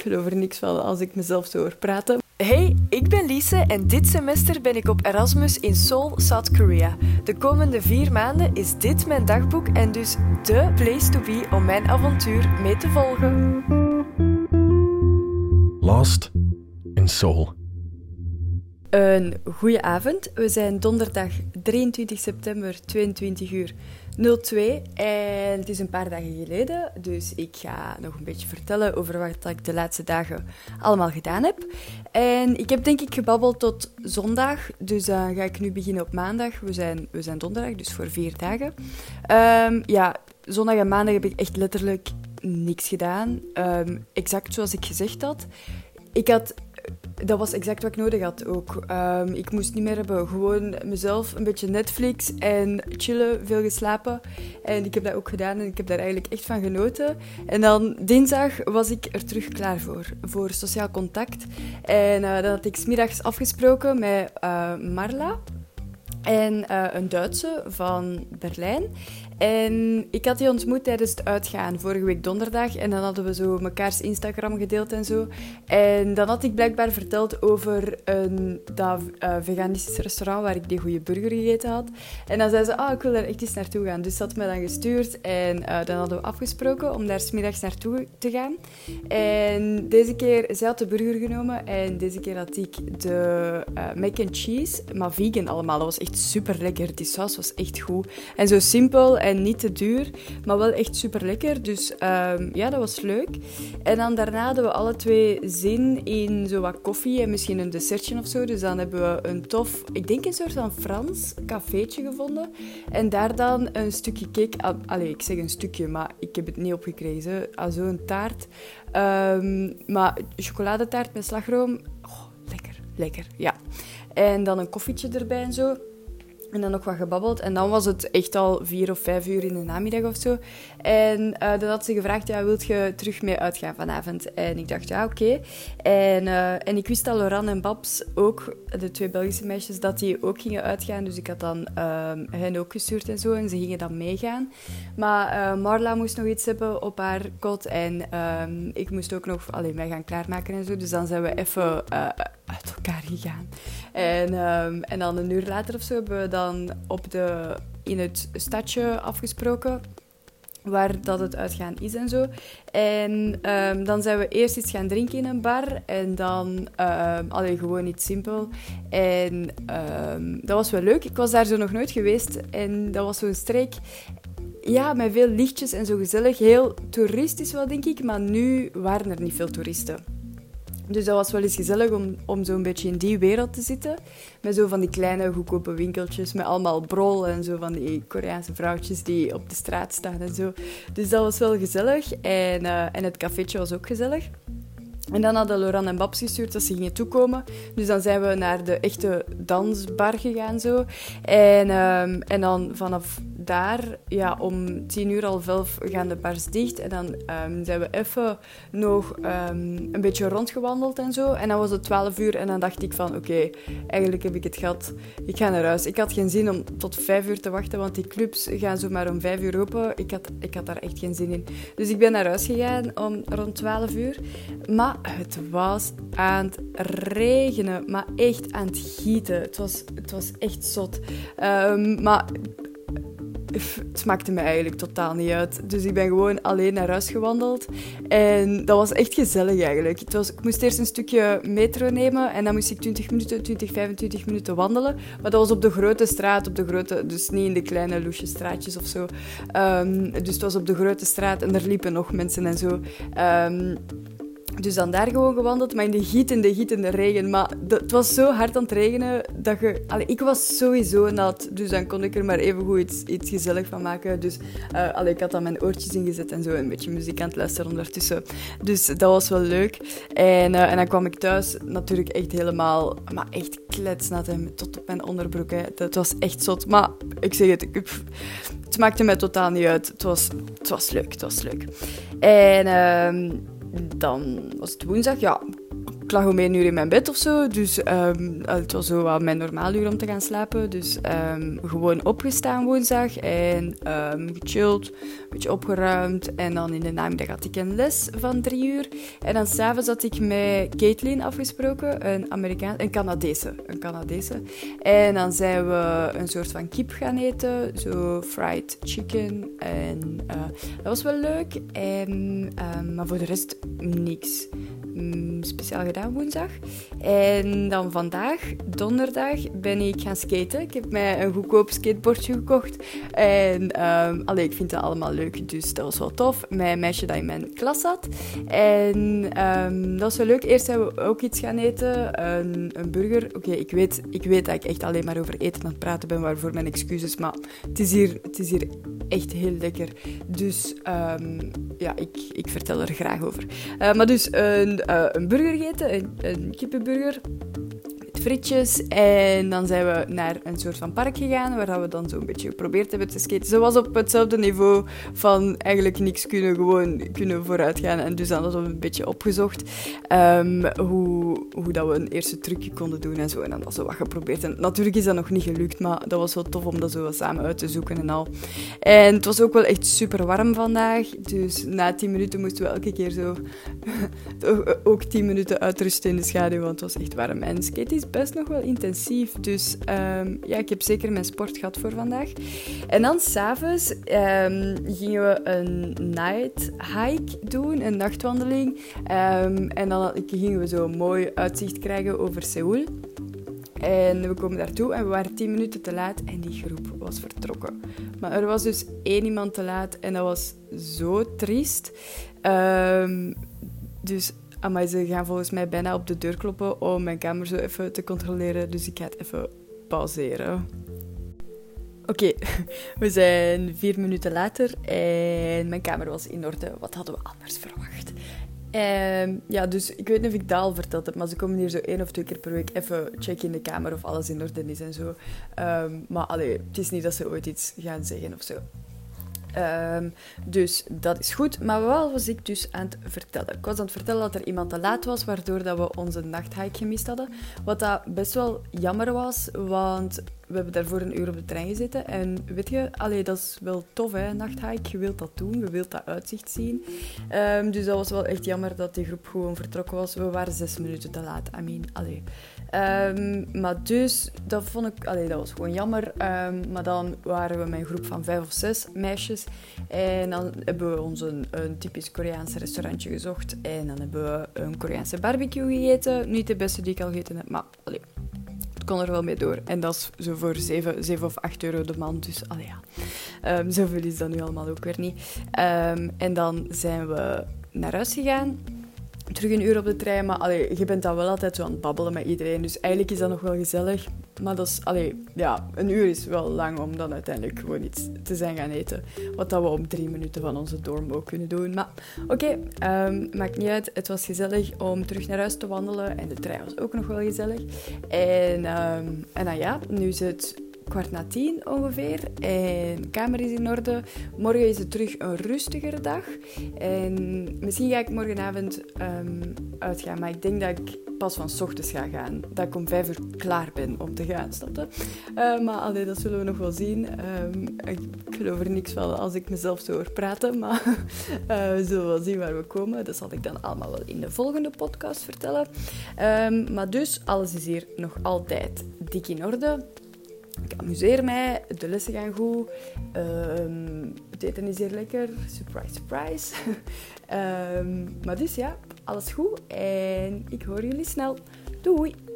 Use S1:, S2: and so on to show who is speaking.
S1: Ik geloof er niks van als ik mezelf zo hoor praten. Hey, ik ben Lise en dit semester ben ik op Erasmus in Seoul, South Korea. De komende vier maanden is dit mijn dagboek en dus de place to be om mijn avontuur mee te volgen.
S2: Lost in Seoul.
S1: Een goede avond. We zijn donderdag 23 september, 22 uur 02. En het is een paar dagen geleden, dus ik ga nog een beetje vertellen over wat ik de laatste dagen allemaal gedaan heb. En ik heb denk ik gebabbeld tot zondag, dus dan ga ik nu beginnen op maandag. We zijn, we zijn donderdag, dus voor vier dagen. Ehm, ja, zondag en maandag heb ik echt letterlijk niks gedaan. Ehm, exact zoals ik gezegd had. Ik had dat was exact wat ik nodig had ook. Um, ik moest niet meer hebben. Gewoon mezelf, een beetje Netflix en chillen, veel geslapen. En ik heb dat ook gedaan en ik heb daar eigenlijk echt van genoten. En dan dinsdag was ik er terug klaar voor, voor sociaal contact. En uh, dan had ik smiddags afgesproken met uh, Marla. En uh, een Duitse van Berlijn. En ik had die ontmoet tijdens het uitgaan, vorige week donderdag. En dan hadden we zo mekaars Instagram gedeeld en zo. En dan had ik blijkbaar verteld over een, dat uh, veganistische restaurant waar ik die goede burger gegeten had. En dan zei ze, ah, ik wil daar echt eens naartoe gaan. Dus ze had me dan gestuurd en uh, dan hadden we afgesproken om daar smiddags naartoe te gaan. En deze keer, zij had de burger genomen en deze keer had ik de mac and cheese, maar vegan allemaal. Dat was echt super lekker. Die saus was echt goed. En zo simpel en niet te duur, maar wel echt super lekker. Dus um, ja, dat was leuk. En dan daarna hadden we alle twee zin in zo wat koffie en misschien een dessertje of zo. Dus dan hebben we een tof, ik denk een soort van Frans cafeetje gevonden. En daar dan een stukje cake. Allee, ik zeg een stukje, maar ik heb het niet opgekregen. Zo. Zo'n taart. Um, maar chocoladetaart met slagroom. Oh, lekker, lekker, ja. En dan een koffietje erbij en zo. En dan nog wat gebabbeld. En dan was het echt al vier of vijf uur in de namiddag of zo. En uh, dan had ze gevraagd, ja, wilt je terug mee uitgaan vanavond? En ik dacht, ja, oké. En, uh, en ik wist dat Loran en Babs ook, de twee Belgische meisjes, dat die ook gingen uitgaan. Dus ik had dan uh, hen ook gestuurd en zo. En ze gingen dan meegaan. Maar uh, Marla moest nog iets hebben op haar kot. En ik moest ook nog alleen mij gaan klaarmaken en zo. Dus dan zijn we even uit elkaar gegaan. En, um, en dan een uur later of zo hebben we dan op de, in het stadje afgesproken waar dat het uitgaan is en zo. En um, dan zijn we eerst iets gaan drinken in een bar en dan um, allee, gewoon iets simpel. En dat was wel leuk. Ik was daar zo nog nooit geweest en dat was zo'n streek ja, met veel lichtjes en zo gezellig. Heel toeristisch wel, denk ik, maar nu waren er niet veel toeristen. Dus dat was wel eens gezellig om, om zo'n beetje in die wereld te zitten. Met zo van die kleine, goedkope winkeltjes. Met allemaal brol en zo van die Koreaanse vrouwtjes die op de straat staan en zo. Dus dat was wel gezellig. En, uh, en het cafeetje was ook gezellig. En dan hadden Loran en Babs gestuurd dat ze gingen toekomen. Dus dan zijn we naar de echte dansbar gegaan zo. En, um, en dan vanaf daar, ja, om tien uur al elf gaan de bars dicht. En dan um, zijn we even nog um, een beetje rondgewandeld en zo. En dan was het twaalf uur en dan dacht ik van, oké, eigenlijk heb ik het gehad. Ik ga naar huis. Ik had geen zin om tot vijf uur te wachten, want die clubs gaan zo maar om vijf uur open. Ik had, ik had daar echt geen zin in. Dus ik ben naar huis gegaan om rond twaalf uur. Maar het was aan het regenen, maar echt aan het gieten. Het was, het was echt zot. Um, maar het maakte me eigenlijk totaal niet uit. Dus ik ben gewoon alleen naar huis gewandeld. En dat was echt gezellig eigenlijk. Het was, ik moest eerst een stukje metro nemen en dan moest ik 20 minuten, 20, 25 minuten wandelen. Maar dat was op de grote straat, op de grote, dus niet in de kleine loesje straatjes of zo. Um, dus het was op de grote straat en er liepen nog mensen en zo. Um, dus dan daar gewoon gewandeld, maar in de gietende, gietende regen. Maar het was zo hard aan het regenen dat je... Ik was sowieso nat, dus dan kon ik er maar even goed iets, iets gezellig van maken. Dus uh, ik had dan mijn oortjes ingezet en zo een beetje muziek aan het luisteren ondertussen. Dus dat was wel leuk. En, uh, en dan kwam ik thuis natuurlijk echt helemaal... Maar echt kletsnat en tot op mijn onderbroek. Hè. Dat was echt zot. Maar ik zeg het, het maakte mij totaal niet uit. Het was, het was leuk, het was leuk. En... Uh, dan was het woensdag, ja, ik lag om één uur in mijn bed of zo. Dus ehm, het was zo wat mijn normaal uur om te gaan slapen. Dus ehm, gewoon opgestaan woensdag en um, gechilled, een beetje opgeruimd. En dan in de namiddag had ik een les van drie uur. En dan s'avonds had ik met Caitlin afgesproken, een, Amerikaan, een Canadese. Een Canadese. En dan zijn we een soort van kip gaan eten, zo fried chicken. En uh, dat was wel leuk. Maar voor de rest niks. Mm, speciaal gedaan woensdag. En dan vandaag, donderdag, ben ik gaan skaten. Ik heb mij een goedkoop skateboardje gekocht. En um, allee, ik vind dat allemaal leuk, dus dat was wel tof. Mijn meisje dat in mijn klas zat. En um, dat was wel leuk. Eerst zijn we ook iets gaan eten. Een, een burger. Oké, ik, weet, ik weet dat ik echt alleen maar over eten aan het praten ben, waarvoor mijn excuses. Maar het is hier, het is hier echt heel lekker. Dus um, ja, ik, ik vertel er graag over. Uh, maar dus een uh, een burger gegeten, een, een kippenburger frietjes. En dan zijn we naar een soort van park gegaan, waar we dan zo'n beetje geprobeerd hebben te skaten. Ze was op hetzelfde niveau van eigenlijk niks kunnen, gewoon kunnen vooruit gaan. En dus hadden we een beetje opgezocht um, hoe, hoe dat we een eerste trucje konden doen en zo. En dan was we wat geprobeerd. En natuurlijk is dat nog niet gelukt, maar dat was wel tof om dat zo samen uit te zoeken en al. En het was ook wel echt super warm vandaag. Dus na 10 minuten moesten we elke keer zo ook 10 minuten uitrusten in de schaduw, want het was echt warm. En skate is best nog wel intensief. Dus um, ja, ik heb zeker mijn sport gehad voor vandaag. En dan s'avonds um, gingen we een night hike doen, een nachtwandeling. Um, en dan gingen we zo mooi uitzicht krijgen over Seoul. En we komen daartoe en we waren 10 minuten te laat en die groep was vertrokken. Maar er was dus één iemand te laat en dat was zo triest. Dus maar ze gaan volgens mij bijna op de deur kloppen om mijn kamer zo even te controleren. Dus ik ga het even pauzeren. Oké, we zijn vier minuten later en mijn kamer was in orde. Wat hadden we anders verwacht? Um, ja, dus ik weet niet of ik dat al verteld heb, maar ze komen hier zo één of twee keer per week even checken in de kamer of alles in orde is en zo. Um, maar allee, het is niet dat ze ooit iets gaan zeggen of zo. Um, dus dat is goed. Maar wat was ik dus aan het vertellen? Ik was aan het vertellen dat er iemand te laat was, waardoor dat we onze nachthike gemist hadden. Wat dat best wel jammer was, want we hebben daarvoor een uur op de trein gezeten. En weet je, allee, dat is wel tof, hè, nachthike. Je wilt dat doen, je wilt dat uitzicht zien. Um, dus dat was wel echt jammer dat die groep gewoon vertrokken was. We waren zes minuten te laat. I mean, allee. Um, maar dus, dat vond ik, allee, dat was gewoon jammer. Um, maar dan waren we met een groep van vijf of zes meisjes. En dan hebben we ons een, een typisch Koreaans restaurantje gezocht. En dan hebben we een Koreaanse barbecue gegeten. Niet de beste die ik al gegeten heb, maar allee, het kon er wel mee door. En dat is zo voor 7, 7 of 8 euro de man. Dus allee, ja. Um, zoveel is dat nu allemaal ook weer niet. en dan zijn we naar huis gegaan terug een uur op de trein. Maar allee, je bent dan wel altijd zo aan het babbelen met iedereen. Dus eigenlijk is dat nog wel gezellig. Maar dat is, allee, ja, een uur is wel lang om dan uiteindelijk gewoon iets te zijn gaan eten. Wat dat we om drie minuten van onze dorm ook kunnen doen. Maar oké, okay, ehm, maakt niet uit. Het was gezellig om terug naar huis te wandelen. En de trein was ook nog wel gezellig. En, um, en ja, nu is het kwart na tien ongeveer. En de kamer is in orde. Morgen is het terug een rustigere dag. En misschien ga ik morgenavond um, uitgaan. Maar ik denk dat ik pas van s ochtends ga gaan. Dat ik om vijf uur klaar ben om te gaan, snap je? Uh, maar allee, dat zullen we nog wel zien. Um, ik geloof er niks van als ik mezelf zo hoor praten. Maar uh, we zullen wel zien waar we komen. Dat zal ik dan allemaal wel in de volgende podcast vertellen. Um, maar dus, alles is hier nog altijd dik in orde. Ik amuseer mij, de lessen gaan goed, um, het eten is hier lekker, surprise, surprise. um, maar dus ja, alles goed en ik hoor jullie snel. Doei!